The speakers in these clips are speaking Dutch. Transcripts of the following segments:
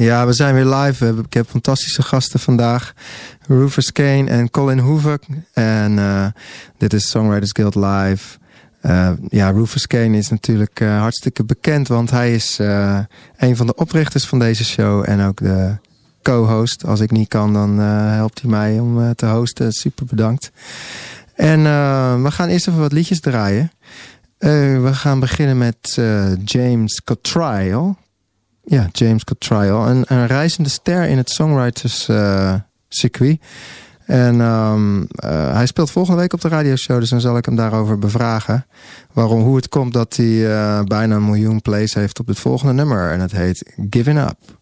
Ja, we zijn weer live. Ik heb fantastische gasten vandaag. Rufus Kane en Colin Hoover. En uh, dit is Songwriters Guild Live. Uh, ja, Rufus Kane is natuurlijk uh, hartstikke bekend. Want hij is een van de oprichters van deze show. En ook de co-host. Als ik niet kan, dan helpt hij mij om te hosten. Super bedankt. En we gaan eerst even wat liedjes draaien. we gaan beginnen met James Cottrell. Ja, James Cottrell. Een, een reizende ster in het songwriters uh, circuit. En um, hij speelt volgende week op de radioshow, dus dan zal ik hem daarover bevragen. Waarom, hoe het komt dat hij uh, bijna een miljoen plays heeft op het volgende nummer. En het heet Giving Up.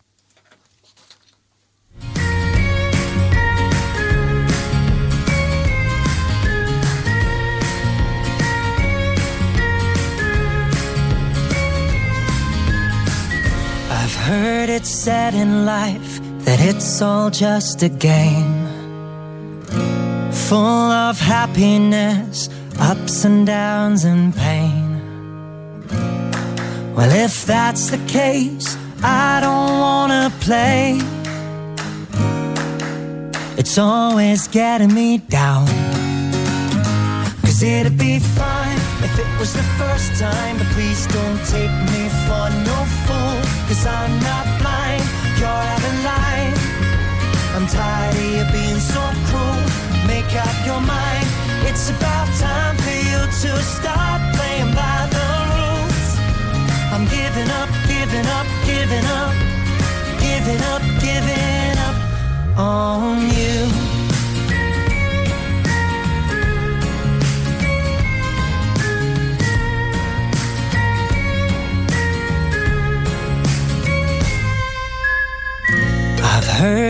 Heard it said in life that it's all just a game. Full of happiness, ups and downs, and pain. Well, if that's the case, I don't wanna play. It's always getting me down. Cause it'd be fine if it was the first time, but please don't take me for no fool. Cause I'm not blind, you're out of line. I'm tired of you being so cruel. Make up your mind, it's about time for you to start playing by the rules. I'm giving up, giving up, giving up, giving up, giving up on you.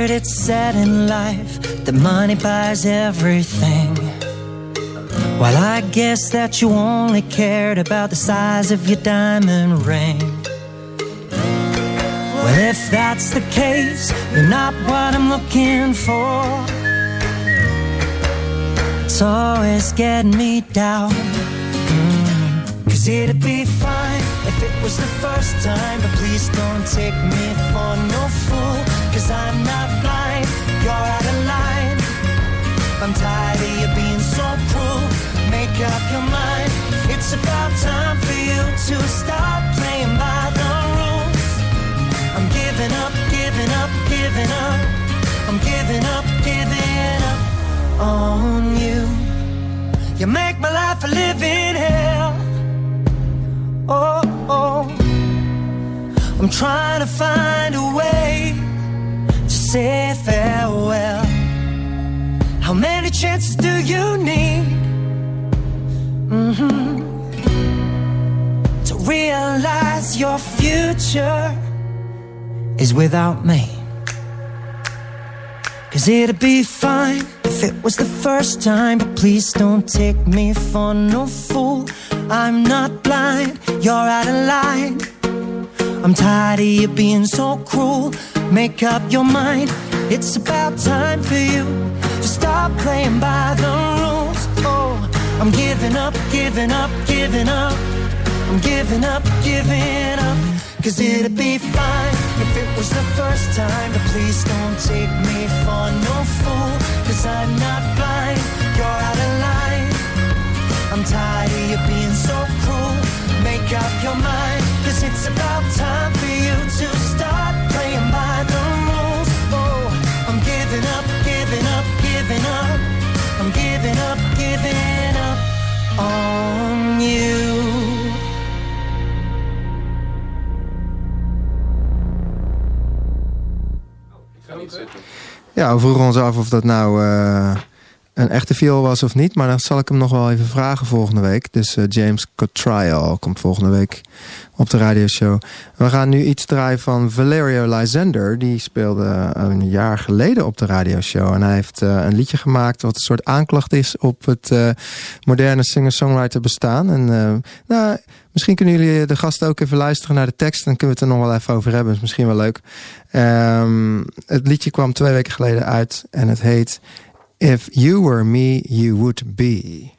Heard it said in life that money buys everything. Well, I guess that you only cared about the size of your diamond ring. Well, if that's the case, you're not what I'm looking for. It's always getting me down. Mm. Cause it'd be fine if it was the first time, but please don't take me for no fool. Cause I'm not blind, you're out of line. I'm tired of you being so cruel. Make up your mind. It's about time for you to stop playing by the rules. I'm giving up, giving up, giving up. I'm giving up, giving up on you. You make my life a living hell. Oh, oh. I'm trying to find a way say farewell. How many chances do you need mm-hmm. to realize your future is without me? Cause it'd be fine if it was the first time, but please don't take me for no fool. I'm not blind, you're out of line. I'm tired of you being so cruel. Make up your mind, it's about time for you to stop playing by the rules. Oh, I'm giving up, giving up, giving up. I'm giving up, giving up. Cause it'd be fine if it was the first time. But please don't take me for no fool. Cause I'm not blind, you're out of line. I'm tired of you being so cruel. Make up your mind, cause it's about time for you to start Ja, we vroegen ons af of dat nou uh, een echte viool was of niet. Maar dan zal ik hem nog wel even vragen volgende week. Dus uh, James Cottrell komt volgende week op de radioshow. We gaan nu iets draaien van Valerio Lysander. Die speelde een jaar geleden op de radioshow. En hij heeft uh, een liedje gemaakt wat een soort aanklacht is... op het uh, moderne singer-songwriter bestaan. En nou, misschien kunnen jullie de gasten ook even luisteren naar de tekst. Dan kunnen we het er nog wel even over hebben. Is misschien wel leuk. Um, het liedje kwam twee weken geleden uit. En het heet... If you were me, you would be.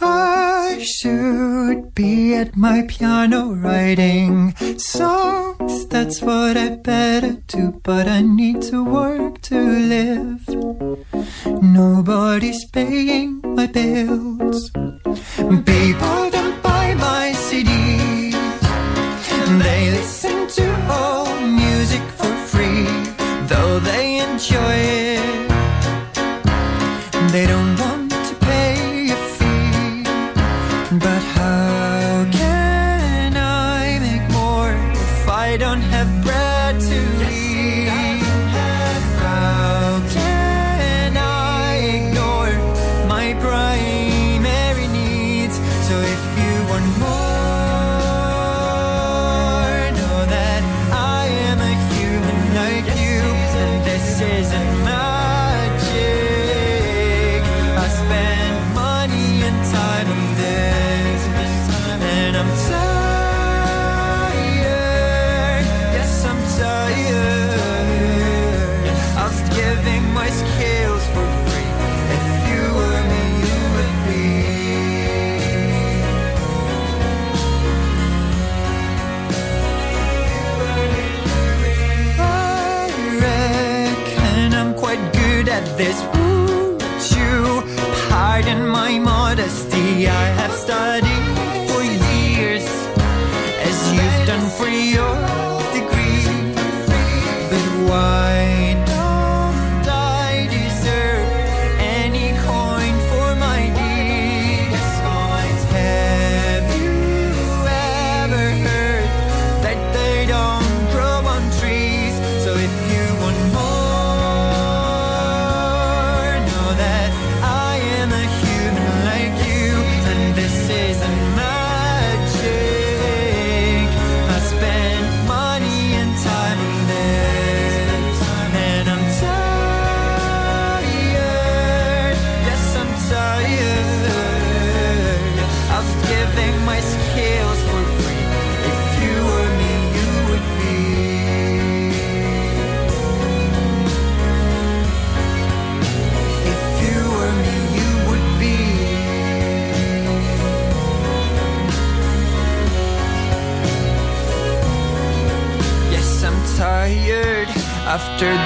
I should be at my piano writing songs. That's what I better do, but I need to work to live. Nobody's paying my bills. People don't They listen to all music for free, though they enjoy it.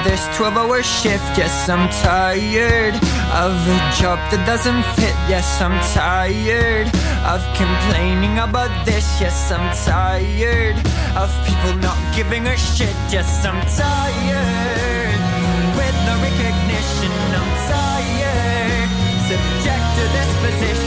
This 12 hour shift. Yes, I'm tired of a job that doesn't fit. Yes, I'm tired of complaining about this. Yes, I'm tired of people not giving a shit. Yes, I'm tired with no recognition. I'm tired, subject to this position.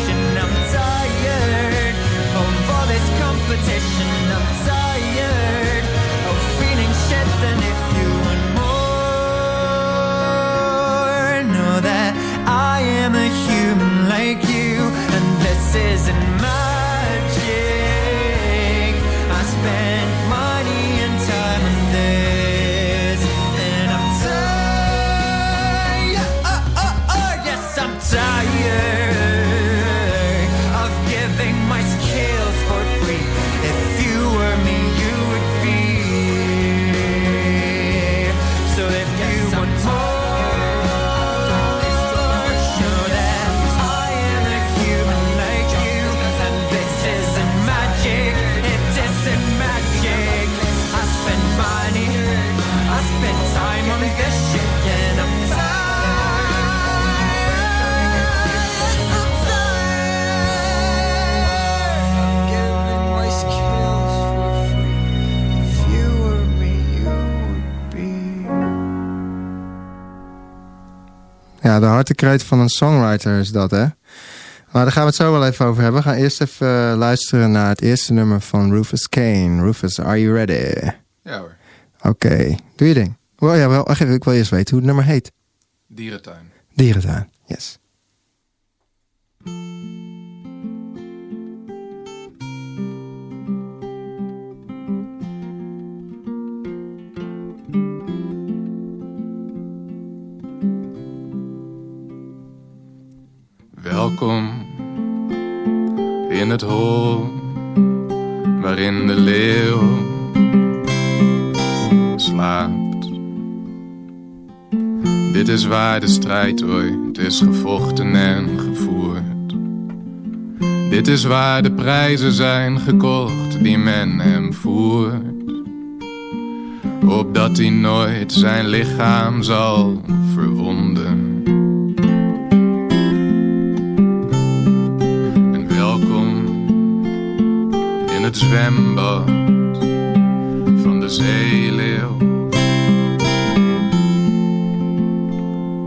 I am a human like you, and this isn't magic. I spend De hartekreet van een songwriter is dat, hè? Maar daar gaan we het zo wel even over hebben. We gaan eerst even eh, luisteren naar het eerste nummer van Rufus Kane. Rufus, are you ready? Ja hoor, Oké, doe je ding. Well, ja, wel, ik wil eerst weten hoe het nummer heet. dierentuin. Dierentuin, yes. In het hol waarin de leeuw slaapt. Dit is waar de strijd ooit is gevochten en gevoerd. Dit is waar de prijzen zijn gekocht die men hem voert. Opdat hij nooit zijn lichaam zal verwonden. Het zwembad van de zeeleeuw.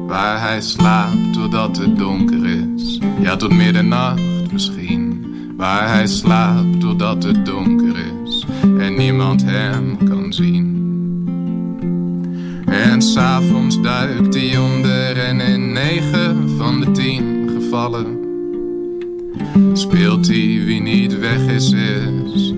Waar hij slaapt totdat het donker is. Ja, tot middernacht misschien. Waar hij slaapt totdat het donker is. En niemand hem kan zien. En s'avonds duikt hij onder en in negen van de tien gevallen speelt hij wie niet weg is, is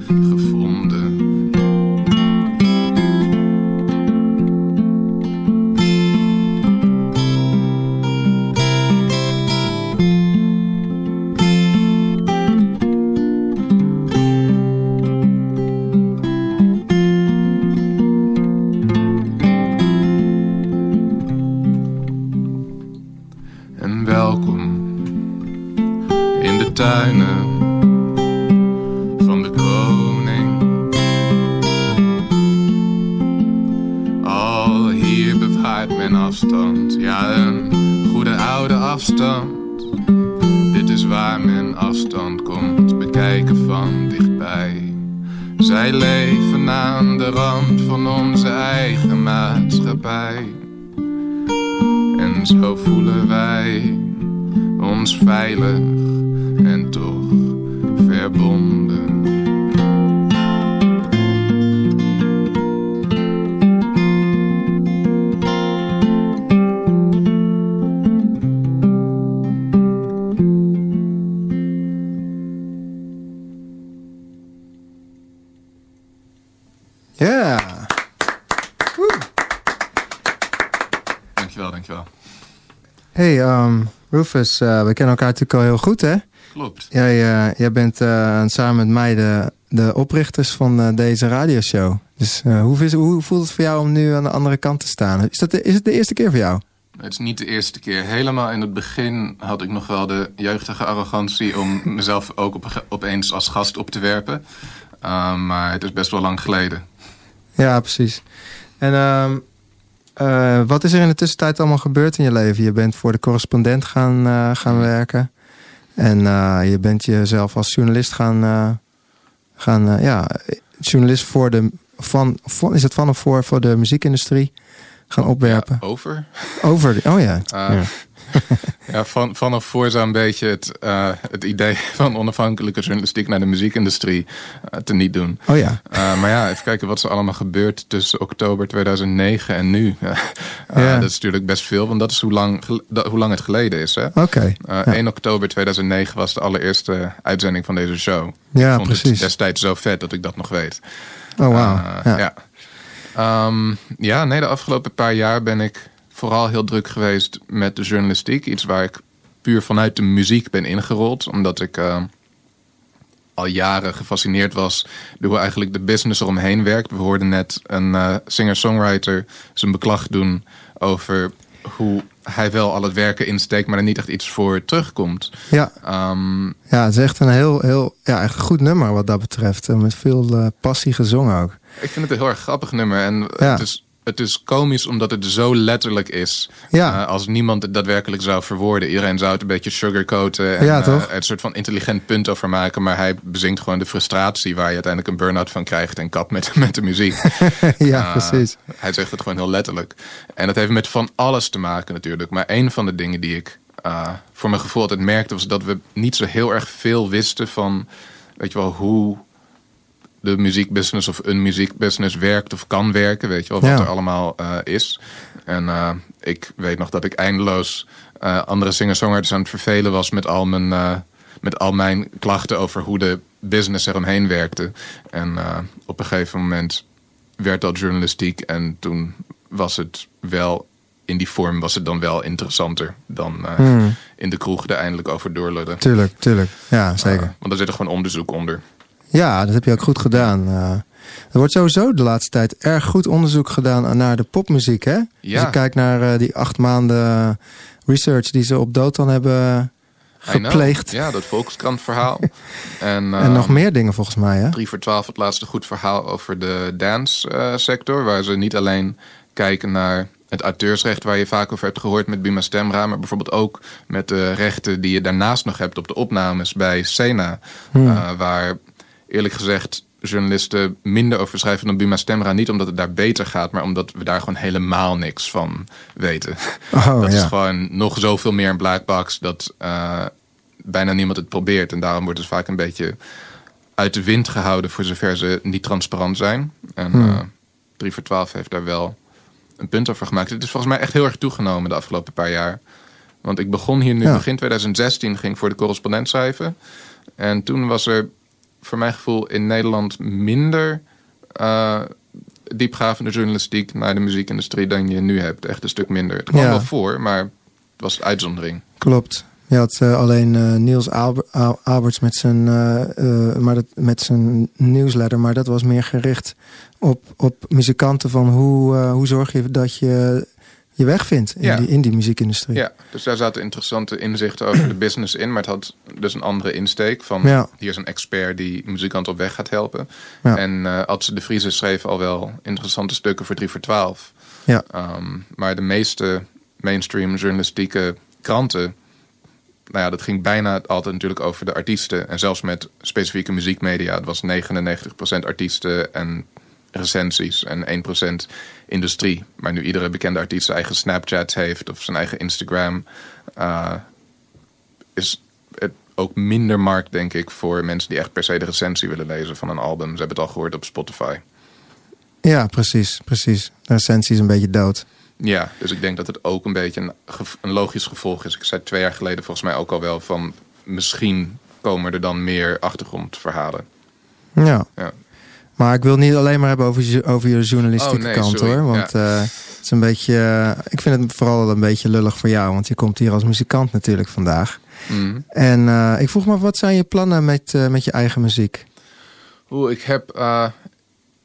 Rufus, eh, we kennen elkaar natuurlijk al heel goed, hè? Klopt. Jij, eh, jij bent eh, samen met mij de, de oprichters van deze radioshow. Dus hoe, is- hoe voelt het voor jou om nu aan de andere kant te staan? Is, dat de, is het de eerste keer voor jou? Het is niet de eerste keer. Helemaal in het begin had ik nog wel de jeugdige arrogantie om mezelf ook op, opeens als gast op te werpen. Maar het is best wel lang geleden. Ja, precies. En eh, wat is er in de tussentijd allemaal gebeurd in je leven? Je bent voor de correspondent gaan, eh, gaan werken. En eh, je bent jezelf als journalist gaan... gaan ja, journalist voor de... Van, van, is het van of voor, voor de muziekindustrie gaan opwerpen? Ja, over. Over, de- oh ja. Uh, ja. ja, van, vanaf voor zou een beetje het, uh, het idee van onafhankelijke journalistiek naar de muziekindustrie uh, te niet doen. Oh ja. Uh, maar ja, even kijken wat er allemaal gebeurt tussen oktober 2009 en nu. ja. Dat is natuurlijk best veel, want dat is hoe lang, hoe lang het geleden is. Oké. Okay. Ja. 1 oktober 2009 was de allereerste uitzending van deze show. Ja, ik vond precies. het destijds zo vet dat ik dat nog weet. Oh, wauw. ja. Ja. Um, ja, nee, de afgelopen paar jaar ben ik vooral heel druk geweest met de journalistiek. Iets waar ik puur vanuit de muziek ben ingerold. Omdat ik uh, al jaren gefascineerd was door hoe eigenlijk de business eromheen werkt. We hoorden net een uh, singer-songwriter zijn beklag doen over hoe hij wel al het werken insteekt, maar er niet echt iets voor terugkomt. Ja, um, ja het is echt een heel, heel ja, echt een goed nummer wat dat betreft. Met veel uh, passie gezongen ook. Ik vind het een heel erg grappig nummer. En ja. het, is, het is komisch omdat het zo letterlijk is. Ja. Uh, als niemand het daadwerkelijk zou verwoorden. Iedereen zou het een beetje sugarcoaten. En ja, toch? Uh, er een soort van intelligent punt over maken. Maar hij bezingt gewoon de frustratie waar je uiteindelijk een burn-out van krijgt. En kap met, met de muziek. ja, precies. Hij zegt het gewoon heel letterlijk. En dat heeft met van alles te maken natuurlijk. Maar een van de dingen die ik voor mijn gevoel altijd merkte... was dat we niet zo heel erg veel wisten van... weet je wel, hoe de muziekbusiness of een muziekbusiness werkt of kan werken. Weet je wel, wat ja. er allemaal uh, is. En uh, ik weet nog dat ik eindeloos uh, andere singer-songwriters aan het vervelen was... met al, mijn, met al mijn klachten over hoe de business eromheen werkte. En op een gegeven moment werd dat journalistiek. En toen was het wel... In die vorm was het dan wel interessanter dan uh, Hmm. in de kroeg er eindelijk over doorludden. Tuurlijk, tuurlijk. Ja, zeker. Uh, want er zit er gewoon onderzoek onder. Ja, dat heb je ook goed gedaan. Uh, er wordt sowieso de laatste tijd erg goed onderzoek gedaan naar de popmuziek, hè? Ja. Als je kijkt naar uh, die acht maanden research die ze op Dotan hebben gepleegd. Ja, dat Volkskrant verhaal. en, en nog ehm, meer dingen volgens mij, hè? 3 voor 12 het laatste goed verhaal over de dance uh, sector. Waar ze niet alleen kijken naar het auteursrecht waar je vaak over hebt gehoord met Buma Stemra. Maar bijvoorbeeld ook met de rechten die je daarnaast nog hebt op de opnames bij Sena. Hmm. Uh, waar eerlijk gezegd journalisten minder over schrijven dan Buma Stemra. Niet omdat het daar beter gaat, maar omdat we daar gewoon helemaal niks van weten. Oh, dat is gewoon nog zoveel meer een black box dat uh, bijna niemand het probeert. En daarom wordt het vaak een beetje uit de wind gehouden voor zover ze niet transparant zijn. En hmm. uh, 3 voor 12 heeft daar wel een punt over gemaakt. Het is volgens mij echt heel erg toegenomen de afgelopen paar jaar. Want ik begon hier nu begin 2016, ging voor de correspondent schrijven. En toen was er voor mijn gevoel in Nederland minder uh, diepgravende journalistiek naar de muziekindustrie dan je nu hebt. Echt een stuk minder. Het kwam wel voor, maar het was uitzondering. Klopt. Je had uh, alleen uh, Niels Alberts met zijn, maar dat, met zijn newsletter, maar dat was meer gericht op, op muzikanten van hoe, hoe zorg je dat je je weg vindt in, die, in die muziekindustrie. Ja, dus daar zaten interessante inzichten over de business in. Maar het had dus een andere insteek. Van hier is een expert die muzikanten op weg gaat helpen. En uh, Adse de Vrieze schreef al wel interessante stukken voor 3 voor 12. Ja. Um, maar de meeste mainstream journalistieke kranten... Nou ja, dat ging bijna altijd natuurlijk over de artiesten. En zelfs met specifieke muziekmedia. Het was 99% artiesten en recensies en 1% industrie. Maar nu iedere bekende artiest zijn eigen Snapchat heeft of zijn eigen Instagram, uh, is het ook minder markt, denk ik, voor mensen die echt per se de recensie willen lezen van een album. Ze hebben het al gehoord op Spotify. Ja, precies, precies. De recensie is een beetje dood. Ja, dus ik denk dat het ook een beetje een, een logisch gevolg is. Ik zei twee jaar geleden volgens mij ook al wel van misschien komen er dan meer achtergrondverhalen. Ja. ja. Maar ik wil niet alleen maar hebben over, je, over je journalistieke oh, kant hoor. Want ja. uh, het is een beetje. Uh, ik vind het vooral een beetje lullig voor jou. Want je komt hier als muzikant natuurlijk vandaag. Mm. En uh, ik vroeg me, wat zijn je plannen met, met je eigen muziek? Hoe ik heb.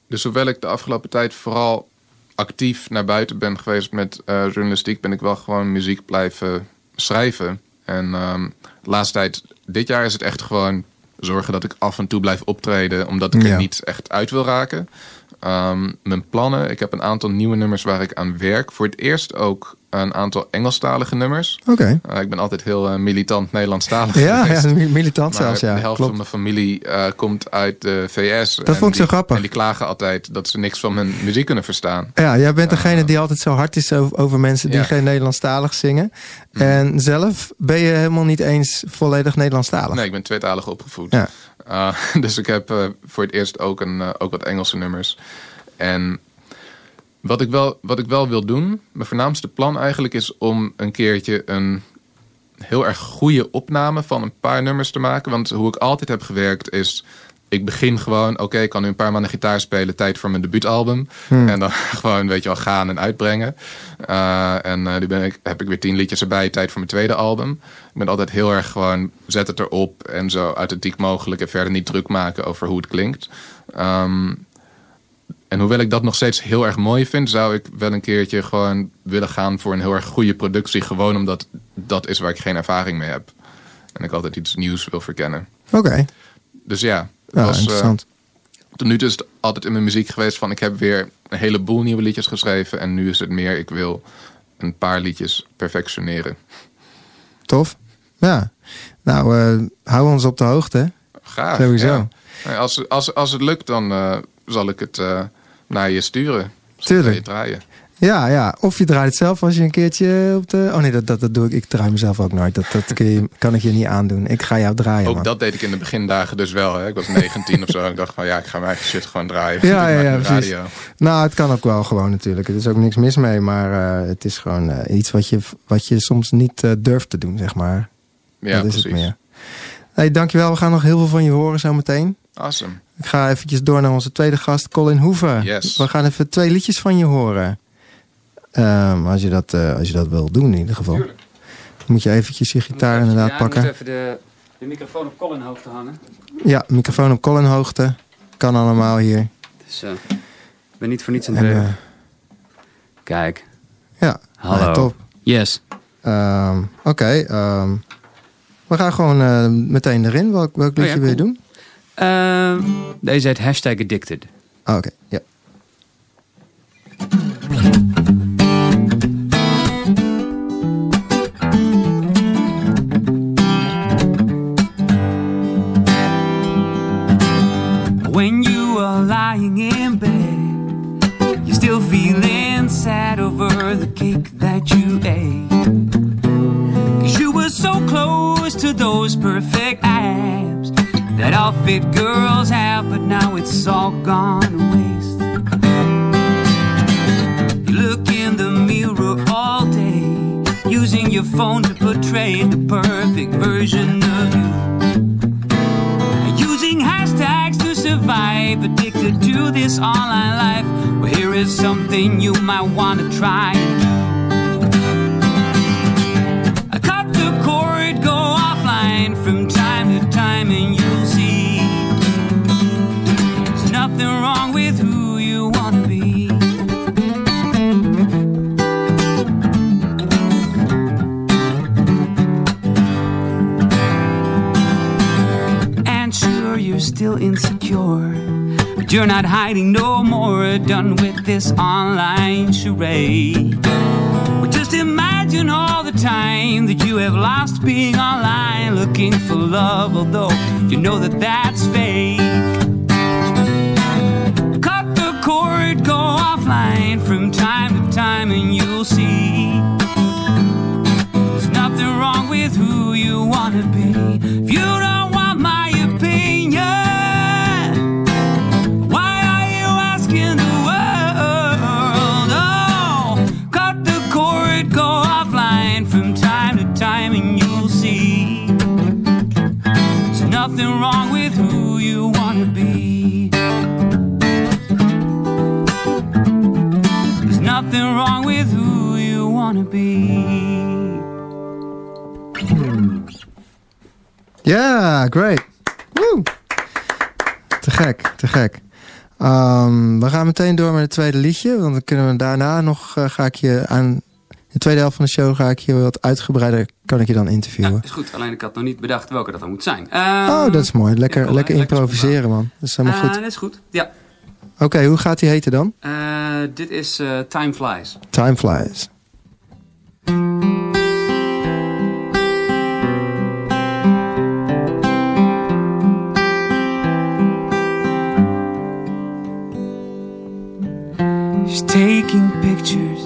dus hoewel ik de afgelopen tijd vooral actief naar buiten ben geweest met journalistiek, ben ik wel gewoon muziek blijven schrijven. En um, de laatste tijd, dit jaar is het echt gewoon zorgen dat ik af en toe blijf optreden, omdat ik er niet echt uit wil raken. Um, mijn plannen, ik heb een aantal nieuwe nummers waar ik aan werk. Voor het eerst ook een aantal Engelstalige nummers. Oké. Uh, ik ben altijd heel uh, militant Nederlandstalig ja, Ja, militant zelfs, ja. De helft van mijn familie uh, komt uit de VS. Dat vond ik zo grappig. En die klagen altijd dat ze niks van mijn muziek kunnen verstaan. Ja, jij bent degene die altijd zo hard is over, over mensen die ja. geen Nederlandstalig zingen. Mm. En zelf ben je helemaal niet eens volledig Nederlandstalig. Nee, ik ben tweetalig opgevoed. Ja. dus ik heb voor het eerst ook, een, ook wat Engelse nummers. En wat ik, wel, wat ik wel wil doen, mijn voornaamste plan eigenlijk is om een keertje een heel erg goede opname van een paar nummers te maken. Want hoe ik altijd heb gewerkt is, ik begin gewoon, oké, ik kan nu een paar maanden gitaar spelen, tijd voor mijn debuutalbum. Hmm. En dan gewoon, weet je wel, gaan en uitbrengen. Uh, en uh, nu ben ik, heb ik weer tien liedjes erbij, tijd voor mijn tweede album. Ik ben altijd heel erg gewoon, zet het erop en zo authentiek mogelijk en verder niet druk maken over hoe het klinkt. Um, en hoewel ik dat nog steeds heel erg mooi vind, zou ik wel een keertje gewoon willen gaan voor een heel erg goede productie. Gewoon omdat dat is waar ik geen ervaring mee heb. En ik altijd iets nieuws wil verkennen. Oké. Dus ja, ja was, interessant. Uh, tot nu toe is het altijd in mijn muziek geweest van ik heb weer een heleboel nieuwe liedjes geschreven. En nu is het meer, ik wil een paar liedjes perfectioneren. Tof. Ja. Nou, uh, hou ons op de hoogte. Graag. Sowieso. Ja. Als, als, als het lukt, dan uh, zal ik het naar je sturen. Tuurlijk. Je draaien. Ja, ja. Of je draait het zelf als je een keertje op de... Oh nee, dat, dat, dat doe ik. Ik draai mezelf ook nooit. Dat, dat je, kan ik je niet aandoen. Ik ga jou draaien. Ook dat deed ik in de begindagen dus wel. Hè. Ik was 19 of zo. Ik dacht van ja, ik ga mijn eigen shit gewoon draaien. Ja, ja, ja precies. Nou, het kan ook wel gewoon natuurlijk. Er is ook niks mis mee. Maar uh, het is gewoon uh, iets wat je, wat je soms niet uh, durft te doen, zeg maar. Ja, dat is het meer. Hey, dankjewel. We gaan nog heel veel van je horen zo meteen. Awesome. Ik ga eventjes door naar onze tweede gast, Colin Hoeven. Yes. We gaan even twee liedjes van je horen. Um, als, je dat, uh, als je dat wil doen in ieder geval. Tuurlijk. Moet je eventjes je gitaar even, inderdaad ja, pakken. Ja, even de, de microfoon op Colin hoogte hangen. Ja, microfoon op Colin hoogte. Kan allemaal hier. Dus, uh, ik ben niet voor niets aan het uh, Kijk. Ja, Hallo. top. Yes. Um, Oké. Okay, um, we gaan gewoon uh, meteen erin. Welk, welk liedje oh, ja, wil je doen? Uh, deze heet hashtag addicted. Oh, Oké, okay. ja. Sad over the cake that you ate. Cause you were so close to those perfect abs that all fit girls have, but now it's all gone to waste. You look in the mirror all day, using your phone to portray the perfect version of you. Survive, addicted to this online life. Well, here is something you might want to try. I cut the cord, go offline from still insecure. But you're not hiding no more, done with this online charade. Well, just imagine all the time that you have lost being online looking for love, although you know that that's fake. Cut the cord, go offline from time to time, and you'll see there's nothing wrong with who you want to be. If you don't gek. Um, we gaan meteen door met het tweede liedje. Want dan kunnen we daarna nog, uh, ga ik je aan... De tweede helft van de show ga ik je wat uitgebreider, kan ik je dan interviewen. Ja, is goed. Alleen ik had nog niet bedacht welke dat dan moet zijn. oh, dat is mooi. Lekker, Ehm, lekker lekker improviseren, man. Dat is helemaal goed. dat is goed. Ja. Oké, hoe gaat die heten dan? Eh, dit is eh, Time Flies. Time Flies. Taking pictures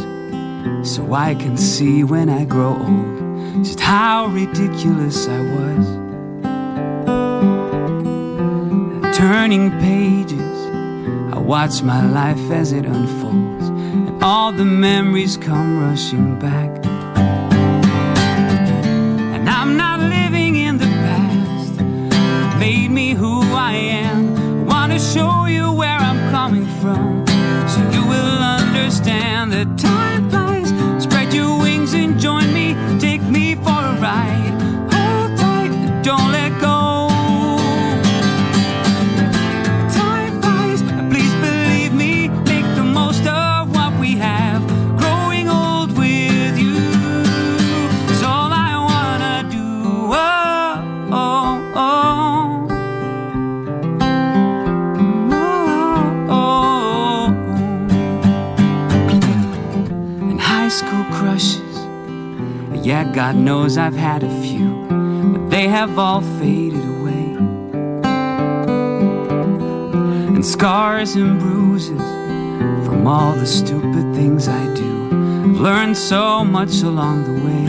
so I can see when I grow old just how ridiculous I was. Turning pages, I watch my life as it unfolds, and all the memories come rushing back. And I'm not living in the past, made me who I am. I wanna show you where I'm coming from, understand that time God knows I've had a few, but they have all faded away. And scars and bruises from all the stupid things I do. I've learned so much along the way.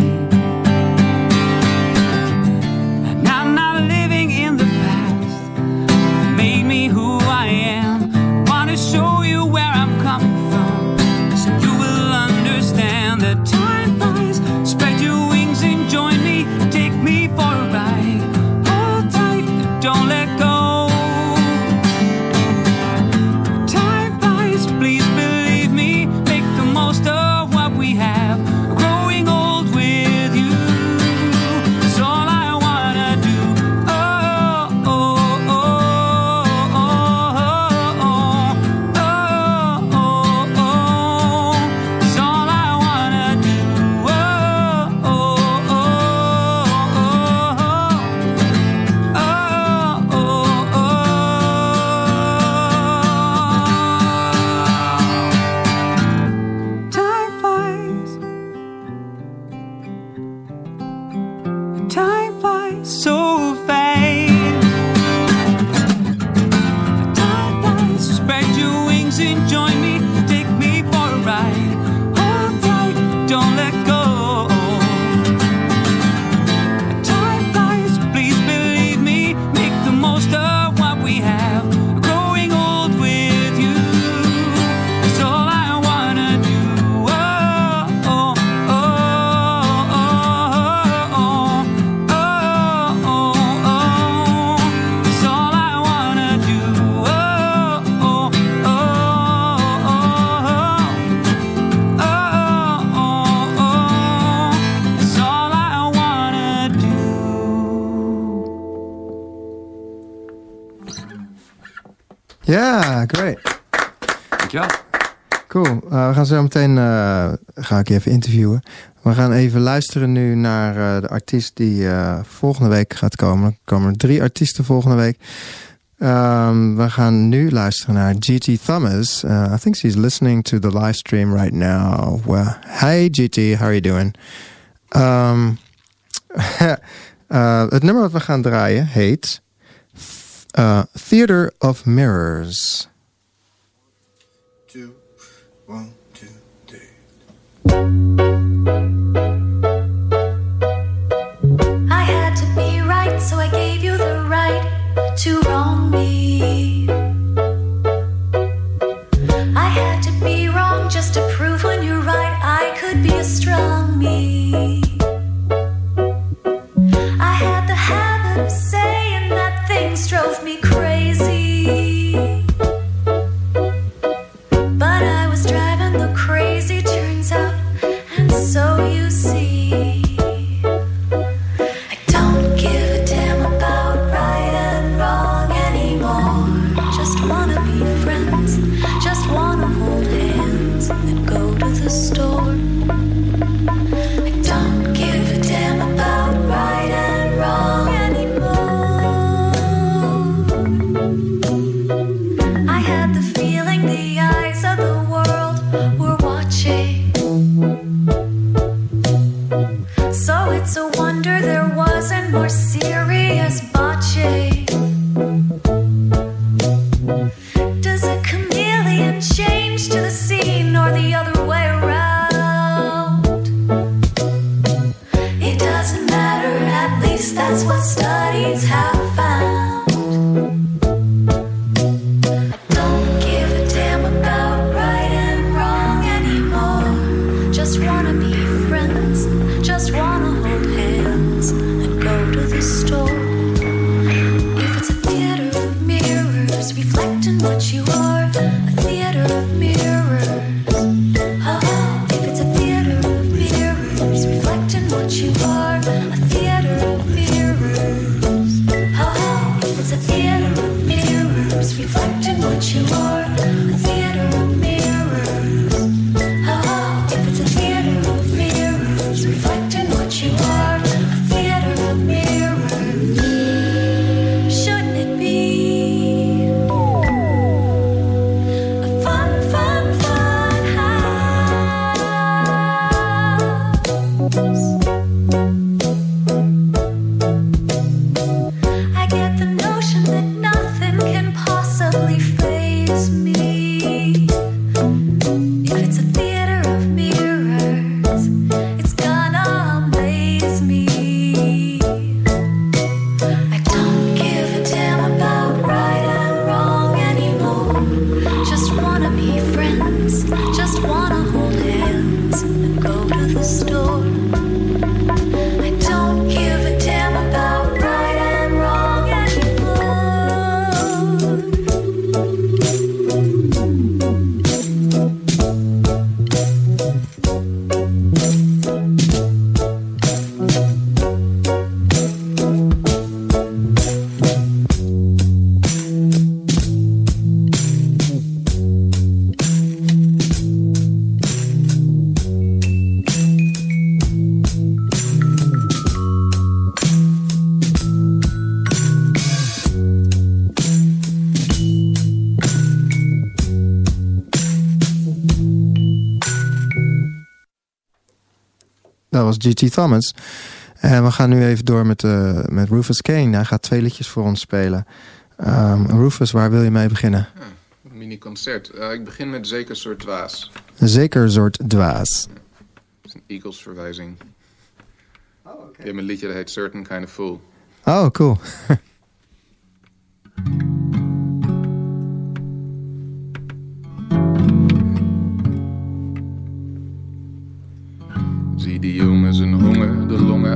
zometeen eh, ga ik je even interviewen. We gaan even luisteren nu naar eh, de artiest die eh, volgende week gaat komen. Er komen drie artiesten volgende week. Ehm, we gaan nu luisteren naar GT Thomas. I think she's listening to the live stream right now. Well, hey GT, how are you doing? Ehm, het nummer dat we gaan draaien heet Theater of Mirrors. thank you G.T. Thomas. En we gaan nu even door met, eh, met Rufus Kane. Hij gaat twee liedjes voor ons spelen. Ehm, Rufus, waar wil je mee beginnen? Hm, mini-concert. Eh, ik begin met Zeker Soort Dwaas. Zeker Soort Dwaas. Dat is een Eagles-verwijzing. Oh, oké. Een liedje dat heet Certain Kind of Fool. Oh, cool.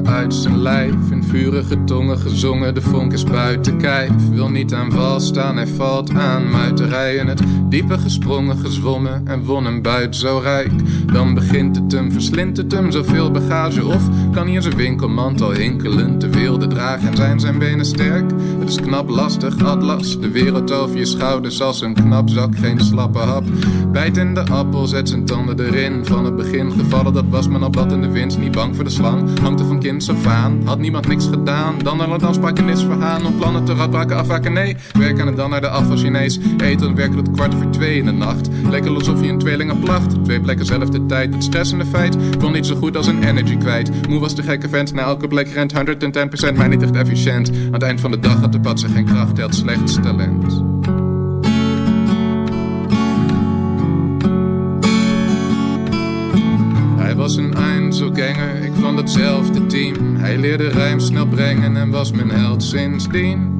I just in life vurige tongen gezongen, de vonk is buiten kijf. Wil niet aan val staan, hij valt aan muiterijen. Het diepe gesprongen, gezwommen en won een buit zo rijk. Dan begint het hem, verslindt het hem, zoveel bagage. Of kan hij zijn winkelmantel hinkelen, te wilde dragen en zijn zijn benen sterk. Het is knap lastig, atlas, de wereld over je schouders als een knap zak, geen slappe hap. Bijt in de appel, zet zijn tanden erin. Van het begin gevallen, dat was men al in de wind. Niet bang voor de slang, hangt er van kind af aan. Had niemand niks gedaan, dan al dan sprak is verhaan. Om plannen te radbraken, afwaken, nee. Werk aan het dan naar de afval Chinees. Eten werken tot kwart voor twee in de nacht. Lekker alsof je een tweelingen placht. Twee plekken zelfde tijd, het stressende feit. Kon niet zo goed als een energy kwijt. Moe was de gekke vent, na elke plek rent 110%. Maar niet echt efficiënt. Aan het eind van de dag had de patser geen kracht, hij had slechts talent. Was een Einzelganger, ik van datzelfde team. Hij leerde rijm snel brengen en was mijn held sindsdien.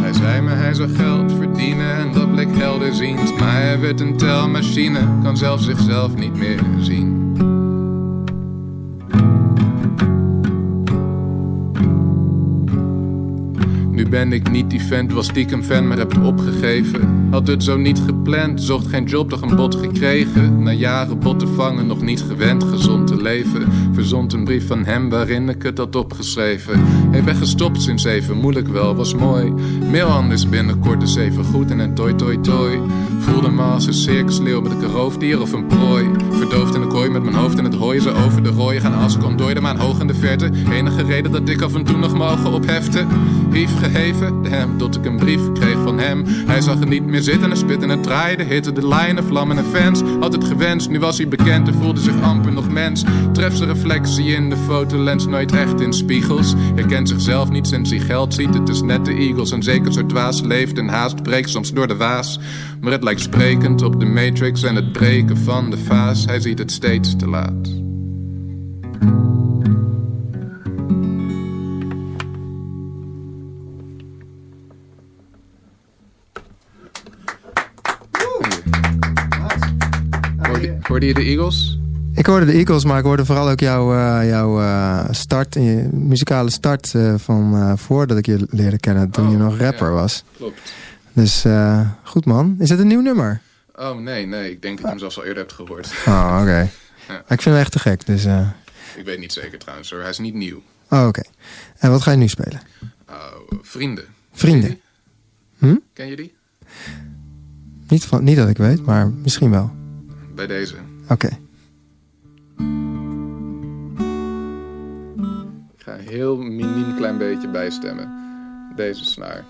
Hij zei me hij zou geld verdienen en dat bleek helderziend. Maar hij werd een telmachine, kan zelf zichzelf niet meer zien. Ben ik niet die vent, was stiekem fan, maar heb het opgegeven. Had het zo niet gepland, zocht geen job, toch een bot gekregen. Na jaren bot te vangen, nog niet gewend gezond te leven. Verzond een brief van hem waarin ik het had opgeschreven. Hij ben gestopt sinds even, moeilijk wel, was mooi. Mail anders binnenkort eens even goed en een toi toi toi. Voelde me als een circusleeuw met een roofdier of een prooi. Verdoofd in de kooi met mijn hoofd in het hooi. Ze over de rooien gaan als kon door de maan hoog in de verte. Enige reden dat ik af en toe nog mogen opheften. Gegeven, hem, tot ik een brief kreeg van hem. Hij zag er niet meer zitten en spitten en draaide. Hitte de lijnen, vlammen en fans. Had het gewenst, nu was hij bekend en voelde zich amper nog mens. Treft zijn reflectie in de fotolens, nooit echt in spiegels. Herkent zichzelf niet sinds hij geld ziet. Het is net de Eagles en zeker soort dwaas leeft en haast breekt soms door de waas. Maar het lijkt sprekend op de matrix en het breken van de vaas. Hij ziet het steeds te laat. Hoorde je de Eagles? Ik hoorde de Eagles, maar ik hoorde vooral ook jouw, uh, jouw uh, start, je muzikale start uh, van voordat ik je leerde kennen, toen oh, je nog rapper ja, was. Klopt. Dus goed man. Is het een nieuw nummer? Oh nee, nee. Ik denk dat je hem zelfs al eerder hebt gehoord. Oh, oké. Okay. ja. Ik vind hem echt te gek, dus... Ik weet niet zeker trouwens hoor. Hij is niet nieuw. Oh, oké. En wat ga je nu spelen? Oh, vrienden. Vrienden? Hm? Ken je die? Niet, van, niet dat ik weet, maar misschien wel. Bij deze. Oké. Ik ga een heel miniem klein beetje bijstemmen. Deze snaar.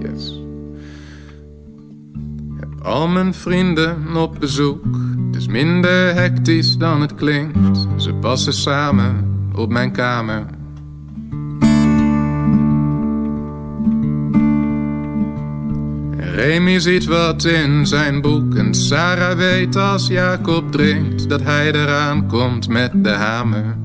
Yes. Heb al mijn vrienden op bezoek. Het is minder hectisch dan het klinkt. Ze passen samen op mijn kamer. Remy ziet wat in zijn boek en Sarah weet als Jacob drinkt dat hij eraan komt met de hamer.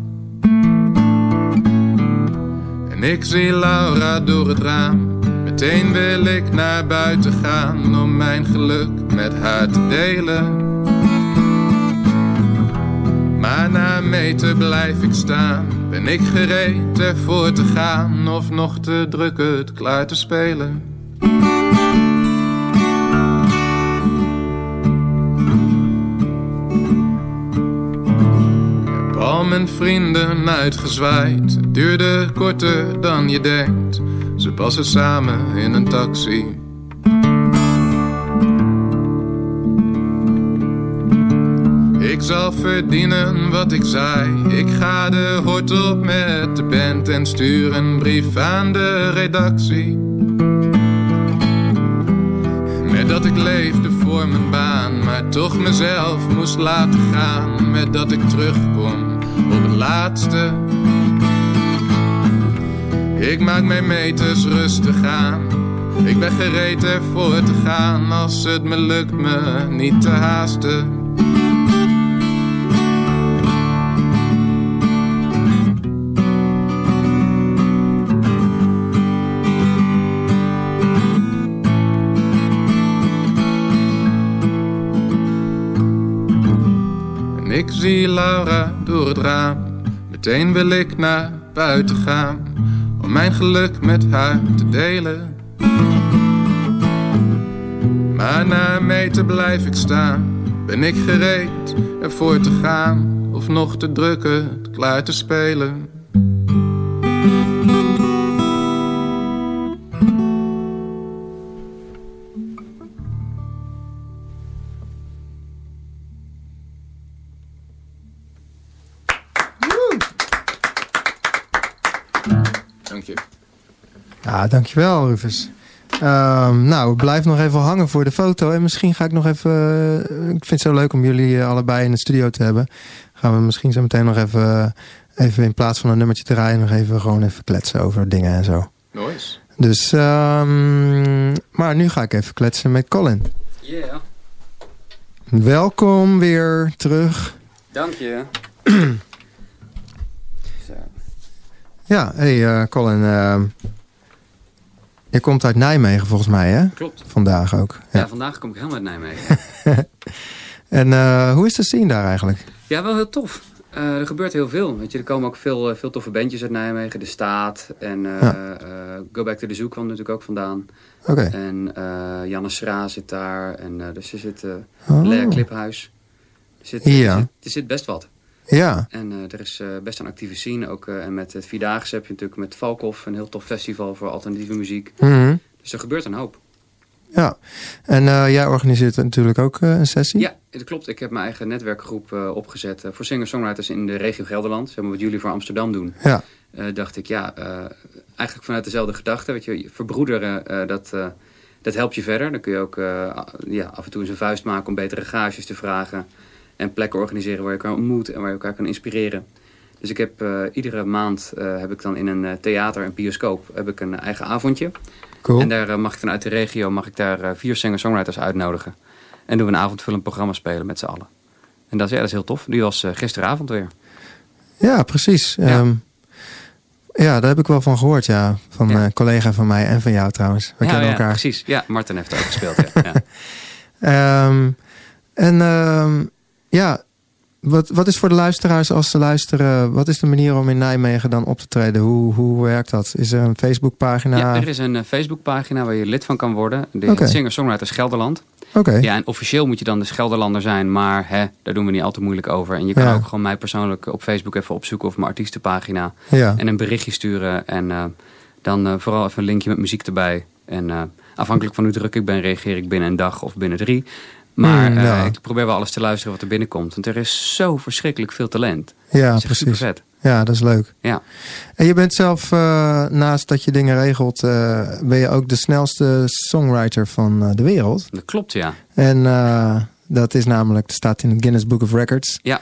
En ik zie Laura door het raam. Meteen wil ik naar buiten gaan om mijn geluk met haar te delen. Maar na meten blijf ik staan. Ben ik gereed ervoor te gaan of nog te druk het klaar te spelen? Mijn vrienden uitgezwaaid. Het duurde korter dan je denkt. Ze passen samen in een taxi. Ik zal verdienen wat ik zei. Ik ga de hort op met de band en stuur een brief aan de redactie. dat ik leefde voor mijn baan, maar toch mezelf moest laten gaan. Met dat ik terugkom op het laatste. Ik maak mijn meters rustig aan. Ik ben gereed ervoor te gaan als het me lukt me niet te haasten. Zie Laura door het raam. Meteen wil ik naar buiten gaan om mijn geluk met haar te delen. Maar na te blijf ik staan, ben ik gereed ervoor te gaan of nog te drukken, klaar te spelen. Dank je. Ja, dankjewel Rufus. Ehm, nou, blijf nog even hangen voor de foto. En misschien ga ik nog even... eh, ik vind het zo leuk om jullie eh, allebei in de studio te hebben. Gaan we misschien zo meteen nog even... Even in plaats van een nummertje te draaien... nog even gewoon even kletsen over dingen en zo. Nice. Dus, ehm, maar nu ga ik even kletsen met Colin. Yeah, Welkom weer terug. dank je. Ja, hey eh, Colin. ehm, je komt uit Nijmegen volgens mij, hè? Klopt. Vandaag ook. Ja. Ja. vandaag kom ik helemaal uit Nijmegen. En eh, hoe is de scene daar eigenlijk? Ja, wel heel tof. Eh, er gebeurt heel veel. Weet je, er komen ook veel, eh, veel toffe bandjes uit Nijmegen. De Staat en eh, Ja. eh, Go Back to the Zoo kwam natuurlijk ook vandaan. Oké. En eh Janne Schra zit daar. En eh, dus er zit eh Oh. Lea Cliphuis. Er zit, Ja. er, zit, er zit best wat. Ja, En eh, er is eh, best een actieve scene. Ook, eh, en met het Vierdaagse heb je natuurlijk met Valkhof een heel tof festival voor alternatieve muziek. Mhm. Dus er gebeurt een hoop. ja. En jij organiseert natuurlijk ook een sessie? Ja, dat klopt. Ik heb mijn eigen netwerkgroep opgezet voor singer-songwriters in de regio Gelderland. Zeg maar wat jullie voor Amsterdam doen. Ja, dacht ik, ja, eigenlijk vanuit dezelfde gedachte. Weet je, verbroederen, dat, dat helpt je verder. Dan kun je ook ja, af en toe eens een vuist maken om betere gages te vragen. En plekken organiseren waar je elkaar ontmoet en waar je elkaar kan inspireren. Dus ik heb eh, iedere maand eh, heb ik dan in een eh, theater, een bioscoop, heb ik een eigen avondje. cool. En daar mag ik dan uit de regio mag ik daar vier singer-songwriters uitnodigen. En doen we een avondvullend programma spelen met z'n allen. En dat is, ja, dat is heel tof. Die was gisteravond weer. Ja, precies. Ja. Ja. ja, daar heb ik wel van gehoord, ja. Van Ja. een collega van mij en van jou trouwens. We ja, kennen ja, elkaar. precies. Ja, Martin heeft ook gespeeld. Ja. ja. Ehm, en ehm, ja, wat, wat is voor de luisteraars als ze luisteren... wat is de manier om in Nijmegen dan op te treden? Hoe, hoe werkt dat? Is er een Facebookpagina? Ja, er is een eh, Facebookpagina waar je lid van kan worden. De. Singer-Songwriters Gelderland. Oké, Ja, en officieel moet je dan dus Gelderlander zijn, maar hè, daar doen we niet al te moeilijk over. En je kan Ja. ook gewoon mij persoonlijk op Facebook even opzoeken of mijn artiestenpagina. ja. En een berichtje sturen en eh, dan eh, vooral even een linkje met muziek erbij. En afhankelijk van hoe druk ik ben, reageer ik binnen een dag of binnen drie. Maar Mm, eh, ik probeer wel alles te luisteren wat er binnenkomt. Want er is zo verschrikkelijk veel talent. ja dat echt super precies. vet. Ja, dat is leuk. Ja. En je bent zelf, eh, naast dat je dingen regelt... eh, ben je ook de snelste songwriter van de wereld. Dat klopt, ja. En dat is namelijk, dat staat in het Guinness Book of Records. Ja.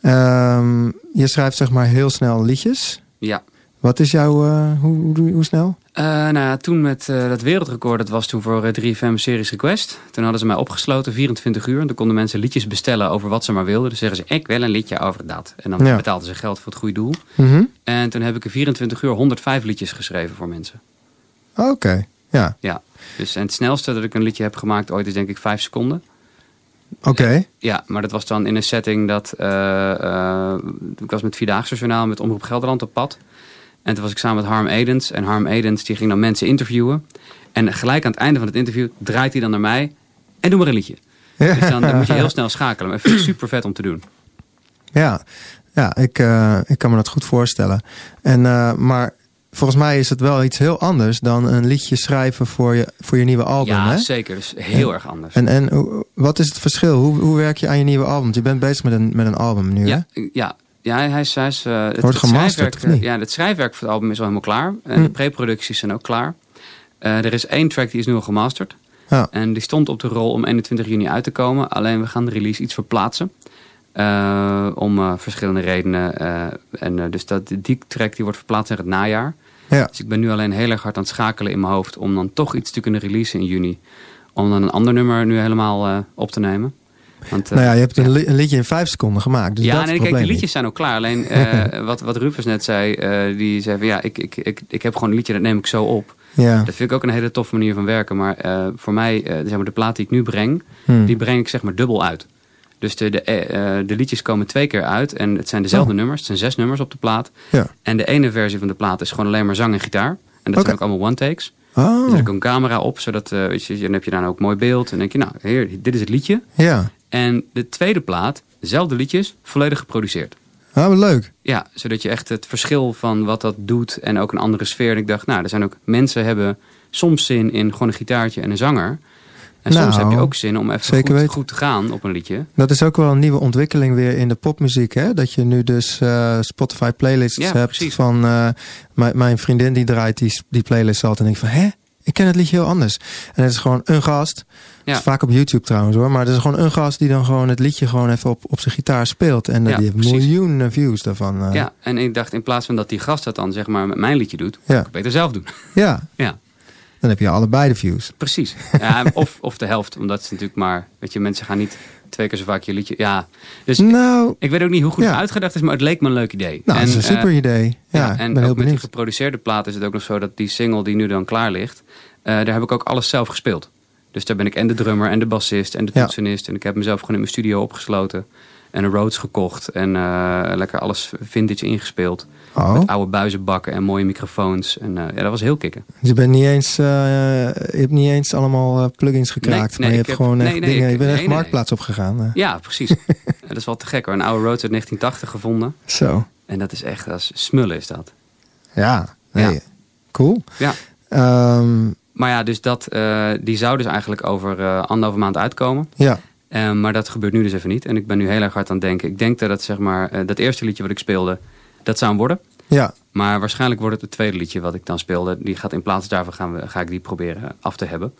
Ehm, je schrijft zeg maar heel snel liedjes. Ja. Wat is jouw, eh, hoe, hoe, hoe snel? Eh, nou ja, toen met eh, dat wereldrecord, dat was toen voor eh, 3FM Series Request. Toen hadden ze mij opgesloten, 24 uur. En toen konden mensen liedjes bestellen over wat ze maar wilden. Dus zeggen ze, ik wil een liedje over dat. En dan Ja. betaalden ze geld voor het goede doel. Mhm. En toen heb ik in 24 uur 105 liedjes geschreven voor mensen. Oké, ja. Ja. Dus, en het snelste dat ik een liedje heb gemaakt ooit is denk ik 5 seconden. Oké. Ja, maar dat was dan in een setting dat... ik was met Vierdaagse Journaal met Omroep Gelderland op pad. En toen was ik samen met Harm Edens. En Harm Edens die ging dan mensen interviewen. En gelijk aan het einde van het interview draait hij dan naar mij. En doe maar een liedje. Dus dan, dan moet je heel snel schakelen. Maar ik vind het super vet om te doen. Ja, ja ik, eh, ik kan me dat goed voorstellen. En, eh, maar volgens mij is het wel iets heel anders dan een liedje schrijven voor je, voor je nieuwe album. ja, hè? zeker. Dus heel erg anders. En, en hoe- wat is het verschil? Hoe, hoe werk je aan je nieuwe album? Je bent bezig met een, met een album nu, hè? Ja, ja. Hij is, hij is, eh, het, Wordt het schrijfwerk, niet? Ja, het schrijfwerk voor het album is al helemaal klaar. En Hm. de preproducties zijn ook klaar. Eh, er is één track die is nu al gemasterd. Ja. En die stond op de rol om 21 juni uit te komen. Alleen we gaan de release iets verplaatsen. Eh, om eh, verschillende redenen. Eh, en, eh, dus dat, die track die wordt verplaatst naar het najaar. Ja. Dus ik ben nu alleen heel erg hard aan het schakelen in mijn hoofd. Om dan toch iets te kunnen releasen in juni. Om dan een ander nummer nu helemaal eh, op te nemen. Want, eh, nou ja, je hebt een, li- een liedje in vijf seconden gemaakt. Dus ja, dat nee, kijk, de probleem liedjes zijn ook klaar. Alleen eh, wat, wat Rufus net zei, eh, die zei van ja, ik, ik, ik, ik heb gewoon een liedje, dat neem ik zo op. Ja. Dat vind ik ook een hele toffe manier van werken. Maar eh, voor mij, eh, zeg maar, de plaat die ik nu breng, Hmm. die breng ik zeg maar dubbel uit. Dus de, de, eh, eh, de liedjes komen twee keer uit en het zijn dezelfde Oh. nummers. Het zijn zes nummers op de plaat. Ja. En de ene versie van de plaat is gewoon alleen maar zang en gitaar. En dat zijn ook allemaal one-takes. Oh, Er zet ik ook een camera op, zodat eh, weet je, dan heb je dan ook mooi beeld. En dan denk je, nou, heer, dit is het liedje. ja. En de tweede plaat, dezelfde liedjes, volledig geproduceerd. Oh, wat leuk. Ja, zodat je echt het verschil van wat dat doet en ook een andere sfeer. En ik dacht, nou, er zijn ook mensen hebben soms zin in gewoon een gitaartje en een zanger. En soms Nou, heb je ook zin om even zeker goed, te gaan op een liedje. Dat is ook wel een nieuwe ontwikkeling weer in de popmuziek. Hè? Dat je nu dus eh, Spotify playlists Ja, hebt precies. van... eh, mijn- mijn vriendin die draait die, die playlist altijd. En ik van, hè? Ik ken het liedje heel anders. En het is gewoon een gast. Ja. Het is vaak op YouTube trouwens hoor. Maar het is gewoon een gast die dan gewoon het liedje gewoon even op, op zijn gitaar speelt. En Ja, die heeft precies. miljoenen views daarvan. eh. Ja, en ik dacht, in plaats van dat die gast dat dan zeg maar met mijn liedje doet, Ja. kan ik beter zelf doen. ja, Ja, dan heb je allebei de views. precies. Ja, of, of de helft, omdat het natuurlijk maar, weet je, mensen gaan niet twee keer zo vaak je liedje. Ja, dus Nou, ik weet ook niet hoe goed Ja. het uitgedacht is, maar het leek me een leuk idee. nou dat is een eh, super idee. Ja, en ben ook heel met die geproduceerde plaat is het ook nog zo dat die single die nu dan klaar ligt, eh, daar heb ik ook alles zelf gespeeld. Dus daar ben ik en de drummer en de bassist en de Ja. toetsenist. En ik heb mezelf gewoon in mijn studio opgesloten. En een Rhodes gekocht. En eh, lekker alles vintage ingespeeld. Oh, Met oude buizenbakken en mooie microfoons. En eh, ja, dat was heel kicken. dus je bent niet eens, eh, je hebt niet eens allemaal plugins gekraakt. nee, maar je hebt heb- gewoon nee, echt nee, dingen. ik- je bent nee, echt marktplaats opgegaan. eh. Ja, precies. Dat is wel te gek hoor. Een oude Rhodes uit 1980 gevonden. Zo. En dat is echt, dat is smullen is dat. Ja, nee. Ja. cool. Ja. Ehm, Maar ja, dus dat, die zou dus eigenlijk over anderhalve maand uitkomen. ja, Eh, maar dat gebeurt nu dus even niet. En ik ben nu heel erg hard aan het denken. Ik denk dat het, zeg maar, eh, dat eerste liedje wat ik speelde, dat zou hem worden. ja, Maar waarschijnlijk wordt het het tweede liedje wat ik dan speelde. Die gaat in plaats daarvan gaan we, ga ik die proberen af te hebben.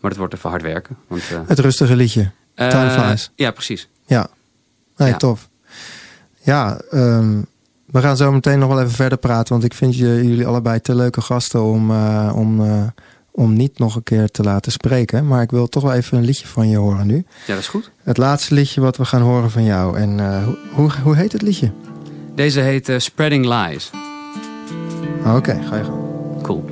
Maar het wordt even hard werken. Want, eh, het rustige liedje. Time eh, Flies. Ja, precies. Ja, nee, Ja. tof. Ja, ehm, we gaan zo meteen nog wel even verder praten. Want ik vind je, jullie allebei te leuke gasten om, om, om niet nog een keer te laten spreken. Maar ik wil toch wel even een liedje van je horen nu. Ja, dat is goed. Het laatste liedje wat we gaan horen van jou. En eh, hoe, hoe, heet het liedje? Deze heet eh, Spreading Lies. Oké, ga je gang. Cool.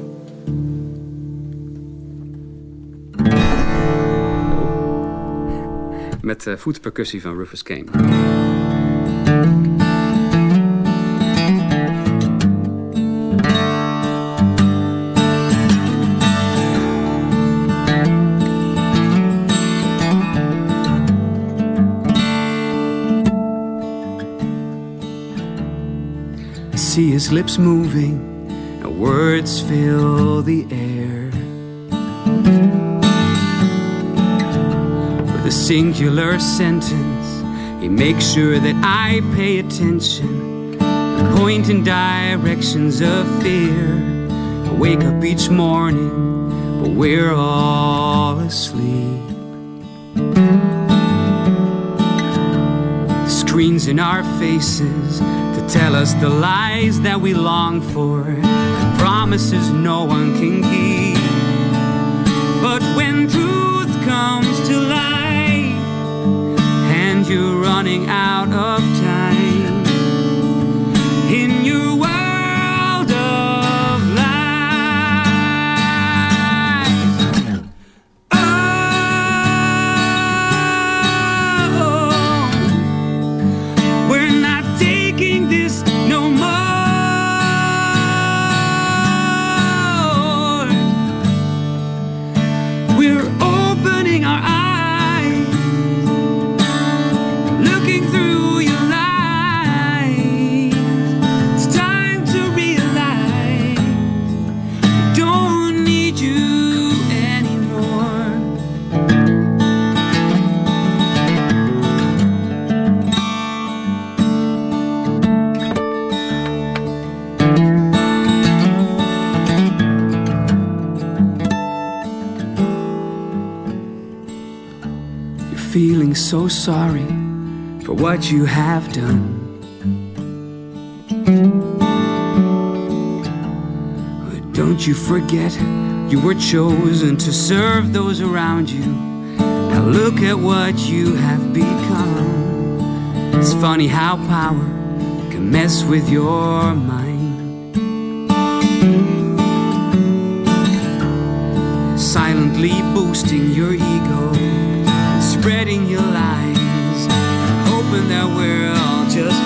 Met eh voetpercussie van Rufus Kane. See his lips moving, and words fill the air. With a singular sentence, he makes sure that I pay attention, and point in directions of fear. I wake up each morning, but we're all asleep. Screens in our faces to tell us the lies that we long for, the promises no one can keep. But when truth comes to light and you're running out of time sorry for what you have done. But don't you forget, you were chosen to serve those around you. Now look at what you have become. It's funny how power can mess with your mind. Silently boosting your ego, spreading your lies, that we're all just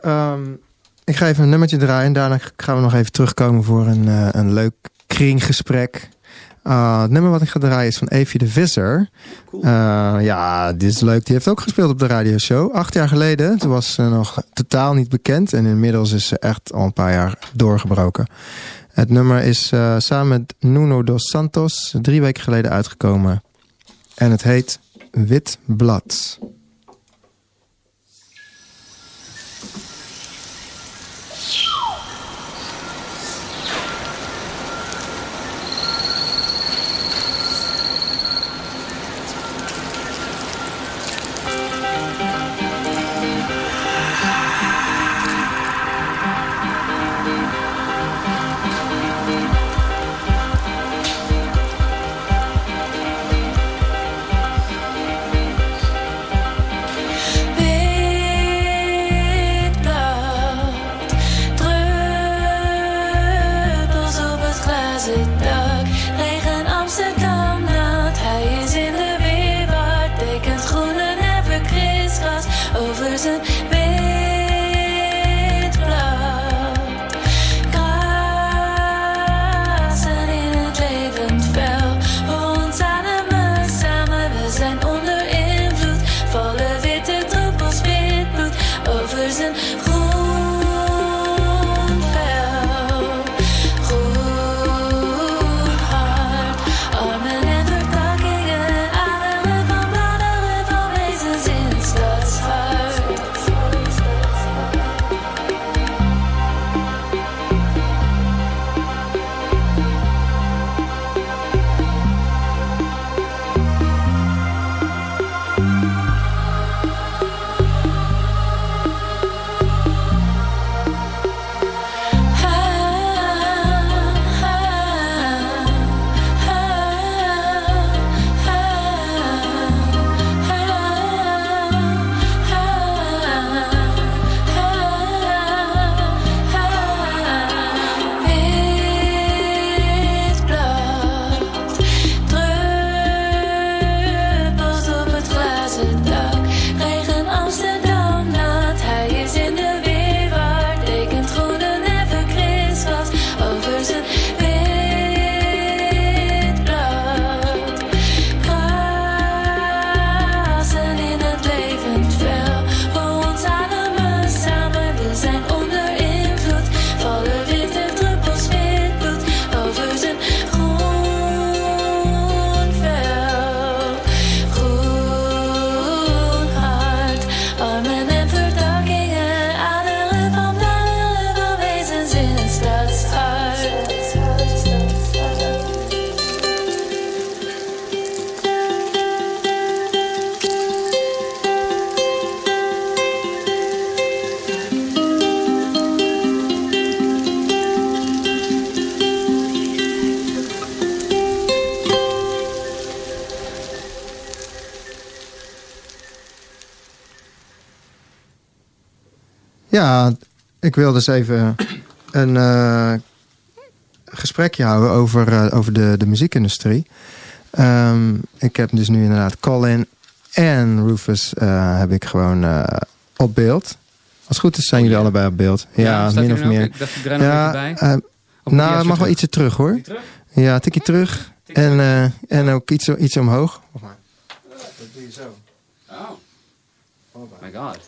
Ehm, ik ga even een nummertje draaien. En daarna gaan we nog even terugkomen voor een, eh, een leuk kringgesprek. Ah, het nummer wat ik ga draaien is van Evie de Visser. Cool. Eh, ja, dit is leuk. Die heeft ook gespeeld op de radioshow. Acht jaar geleden. Toen was ze nog totaal niet bekend. En inmiddels is ze echt al een paar jaar doorgebroken. Het nummer is eh, samen met Nuno dos Santos drie weken geleden uitgekomen. En het heet Wit Blad. Ja, ik wil dus even een eh, gesprekje houden over, eh, over de, de muziekindustrie. Ehm, ik heb dus nu inderdaad Colin en Rufus eh, heb ik gewoon eh, op beeld. Als het goed is zijn jullie allebei op beeld. Ja, staat min of er ook? meer. Ik dacht, ik nog Ja, bij. eh, nou, mag wel terug? ietsje terug hoor. Terug? Ja, een tikje terug. En, eh, en ook iets, iets omhoog. Oh my god.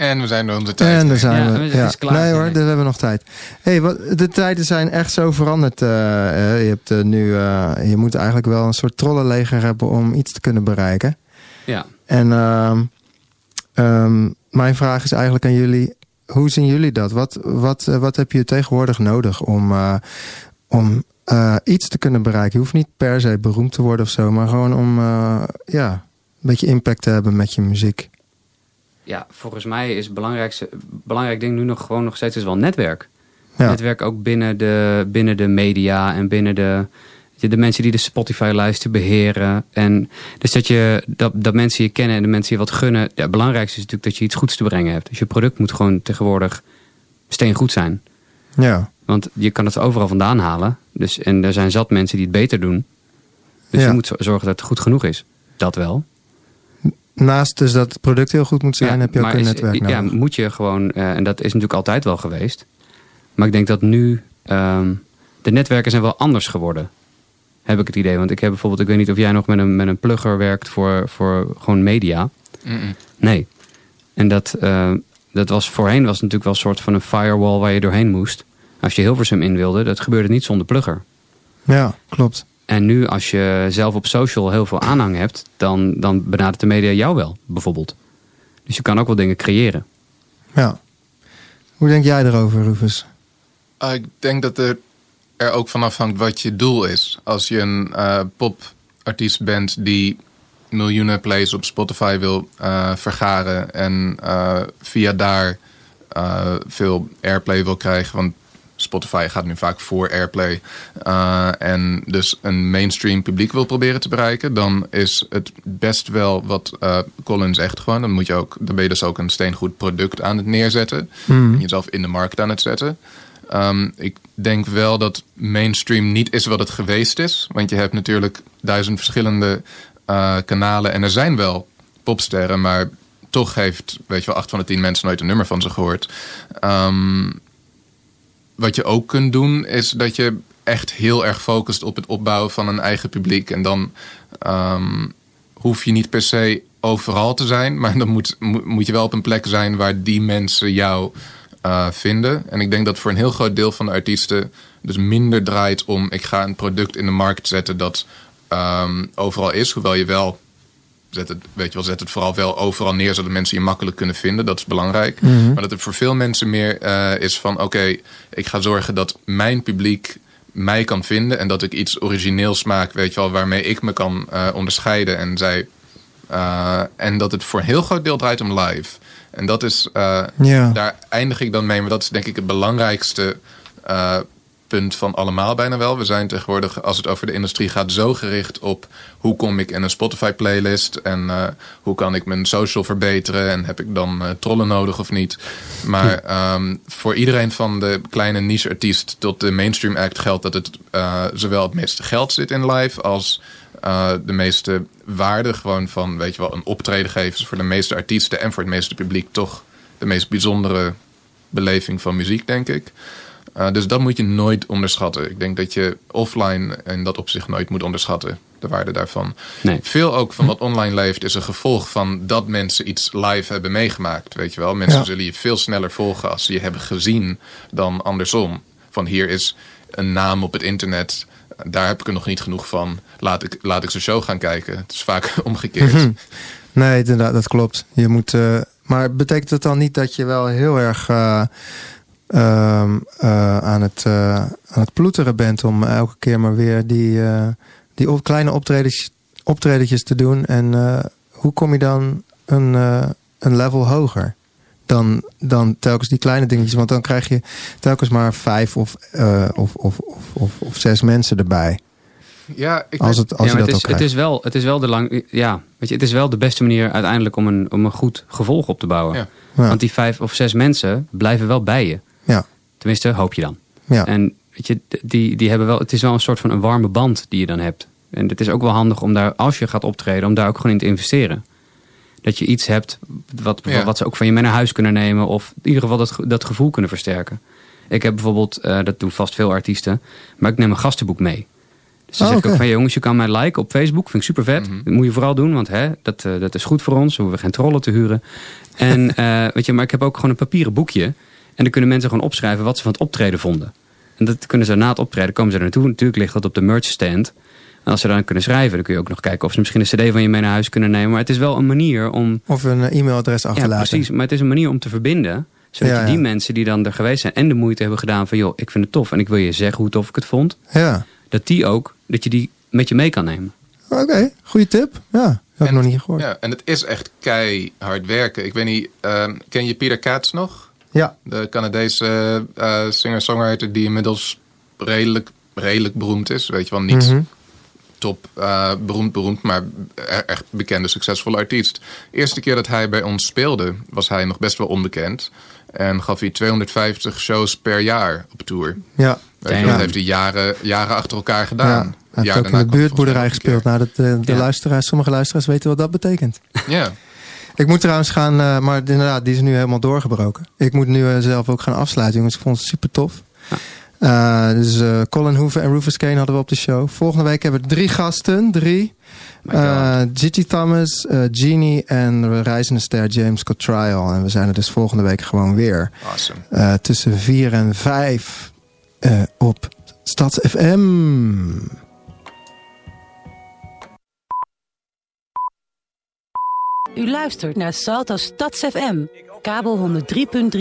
En we zijn door onze tijd. En daar zijn Ja, we. het Ja. is klaar, nee hoor, ik. daar hebben we nog tijd. Hey, wat, de tijden zijn echt zo veranderd. eh, eh, je, hebt, eh, nu, eh, je moet eigenlijk wel een soort trollenleger hebben om iets te kunnen bereiken. Ja. En ehm, ehm, mijn vraag is eigenlijk aan jullie. Hoe zien jullie dat? Wat, wat, wat heb je tegenwoordig nodig om, eh, om eh, iets te kunnen bereiken? Je hoeft niet per se beroemd te worden of zo. Maar gewoon om eh, ja, een beetje impact te hebben met je muziek. Ja, volgens mij is het belangrijkste belangrijk ding nu nog gewoon nog steeds is wel netwerk. Ja. Netwerk ook binnen de, binnen de media en binnen de, de, mensen die de Spotify-lijsten beheren. En dus dat, je, dat, dat mensen je kennen en de mensen je wat gunnen. Ja, het belangrijkste is natuurlijk dat je iets goeds te brengen hebt. Dus je product moet gewoon tegenwoordig steengoed zijn. Ja, Want je kan het overal vandaan halen. Dus, en er zijn zat mensen die het beter doen. Dus Ja. je moet zo- zorgen dat het goed genoeg is. Dat wel. Naast dus dat het product heel goed moet zijn, Ja, heb je ook een is- netwerk Ja, moet je gewoon, eh, en dat is natuurlijk altijd wel geweest. Maar ik denk dat nu ehm, de netwerken zijn wel anders geworden. Heb ik het idee. Want ik heb bijvoorbeeld, ik weet niet of jij nog met een, met een plugger werkt voor, voor gewoon media. Mm-mm. Nee. En dat, eh, dat was voorheen was het natuurlijk wel een soort van een firewall waar je doorheen moest. Als je Hilversum in wilde, dat gebeurde niet zonder plugger. Ja, klopt. En nu als je zelf op social heel veel aanhang hebt, dan, dan benadert de media jou wel, bijvoorbeeld. Dus je kan ook wel dingen creëren. Ja. Hoe denk jij erover, Rufus? Ah, ik denk dat er, er ook van afhangt wat je doel is. Als je een eh, popartiest bent die miljoenen plays op Spotify wil eh, vergaren en eh, via daar eh, veel airplay wil krijgen, want Spotify gaat nu vaak voor airplay eh, en dus een mainstream publiek wil proberen te bereiken, dan is het best wel wat eh Colin zegt gewoon. Dan moet je ook, dan ben je dus ook een steengoed product aan het neerzetten en jezelf in de markt aan het zetten. Ehm, ik denk wel dat mainstream niet is wat het geweest is. Want je hebt natuurlijk duizend verschillende eh, kanalen. En er zijn wel popsterren, maar toch heeft, weet je wel, acht van de tien mensen nooit een nummer van ze gehoord. Ehm, wat je ook kunt doen, is dat je echt heel erg focust op het opbouwen van een eigen publiek. En dan ehm, hoef je niet per se overal te zijn, maar dan moet, moet, je wel op een plek zijn waar die mensen jou eh, vinden. En ik denk dat voor een heel groot deel van de artiesten dus minder draait om ik ga een product in de markt zetten dat ehm, overal is, hoewel je wel zet het, weet je wel, zet het vooral wel overal neer, zodat mensen je makkelijk kunnen vinden. Dat is belangrijk. Maar dat het voor veel mensen meer eh, is van: oké, ik ga zorgen dat mijn publiek mij kan vinden en dat ik iets origineels maak, weet je wel, waarmee ik me kan eh, onderscheiden. En zij. eh, en dat het voor een heel groot deel draait om live. En dat is, Ja. daar eindig ik dan mee, maar dat is denk ik het belangrijkste punt van allemaal bijna wel. We zijn tegenwoordig, als het over de industrie gaat, zo gericht op hoe kom ik in een Spotify playlist en eh, hoe kan ik mijn social verbeteren en heb ik dan eh, trollen nodig of niet. Maar ehm, voor iedereen van de kleine niche artiest tot de mainstream act geldt dat het eh, zowel het meeste geld zit in live als de meeste waarde gewoon van, weet je wel, een optreden geven is voor de meeste artiesten en voor het meeste publiek toch de meest bijzondere beleving van muziek, denk ik. Uh, dus dat moet je nooit onderschatten. Ik denk dat je offline in dat opzicht nooit moet onderschatten, de waarde daarvan. Nee. Veel ook van wat online leeft is een gevolg van dat mensen iets live hebben meegemaakt. Weet je wel, mensen Ja. zullen je veel sneller volgen als ze je hebben gezien dan andersom. Van hier is een naam op het internet, daar heb ik er nog niet genoeg van. Laat ik, laat ik zijn show gaan kijken. Het is vaak omgekeerd. Mhm. Nee, inderdaad, dat klopt. Je moet, eh, maar betekent het dan niet dat je wel heel erg eh, eh, aan, het, eh, aan het ploeteren bent om elke keer maar weer die, eh, die op, kleine optredens, optredetjes te doen? En eh, hoe kom je dan een, eh, een level hoger? Dan, dan telkens die kleine dingetjes. Want dan krijg je telkens maar vijf of, eh, of, of, of, of, of zes mensen erbij. Ja, ik Als, het, als ja, je maar dat het, is, het, is wel, het is wel de lang, ja, weet je, het is wel de beste manier uiteindelijk om een, om een goed gevolg op te bouwen. Ja. Ja. Want die vijf of zes mensen blijven wel bij je. Ja. Tenminste, hoop je dan. Ja. En weet je, die, die hebben wel, het is wel een soort van een warme band die je dan hebt. En het is ook wel handig om daar, als je gaat optreden, om daar ook gewoon in te investeren. Dat je iets hebt wat, Ja. wat ze ook van je mee naar huis kunnen nemen. Of in ieder geval dat, dat gevoel kunnen versterken. Ik heb bijvoorbeeld, eh, dat doen vast veel artiesten, maar ik neem een gastenboek mee. Dus dan Oh, zeg ik ook van, "Hey, jongens, je kan mij liken op Facebook. Vind ik super vet. Dat moet je vooral doen, want hè, dat, eh, dat is goed voor ons. We hoeven geen trollen te huren. En eh, weet je, maar ik heb ook gewoon een papieren boekje. En dan kunnen mensen gewoon opschrijven wat ze van het optreden vonden. En dat kunnen ze na het optreden, komen ze er naartoe. Natuurlijk ligt dat op de merch stand. En als ze dan kunnen schrijven, dan kun je ook nog kijken of ze misschien een cd van je mee naar huis kunnen nemen. Maar het is wel een manier om... Of een eh, e-mailadres Ja, achterlaten. precies. Maar het is een manier om te verbinden. Zodat Ja, je die ja. mensen die dan er geweest zijn en de moeite hebben gedaan van... joh, ik vind het tof en ik wil je zeggen hoe tof ik het vond. Ja. Dat die ook, dat je die met je mee kan nemen. Oké, goede tip. Ja, heb ik En- nog niet gehoord. Ja, en het is echt keihard werken. Ik weet niet, ehm, ken je Peter Katz nog? Ja. De Canadese eh, singer-songwriter die inmiddels redelijk, redelijk beroemd is. Weet je wel, niet Mhm. top eh, beroemd beroemd, maar e- echt bekende, succesvolle artiest. De eerste keer dat hij bij ons speelde, was hij nog best wel onbekend. En gaf hij 250 shows per jaar op tour. Ja. Weet je, dat heeft hij jaren, jaren achter elkaar ja. gedaan. Hij heeft ook in de buurtboerderij gespeeld. Nou, dat, de, de Ja. luisteraars, sommige luisteraars weten wat dat betekent. Ja. Ik moet trouwens gaan, eh, maar inderdaad, die is nu helemaal doorgebroken. Ik moet nu eh, zelf ook gaan afsluiten, jongens. Ik vond het super tof. Eh, dus Colin Hoover en Rufus Kane hadden we op de show. Volgende week hebben we drie gasten. Drie. Gigi Thomas, Genie en de reizende ster James Cottrial. En we zijn er dus volgende week gewoon weer. Awesome. Tussen 4 en 5 eh, op Stads FM. U luistert naar Salto Stads FM, kabel 103.3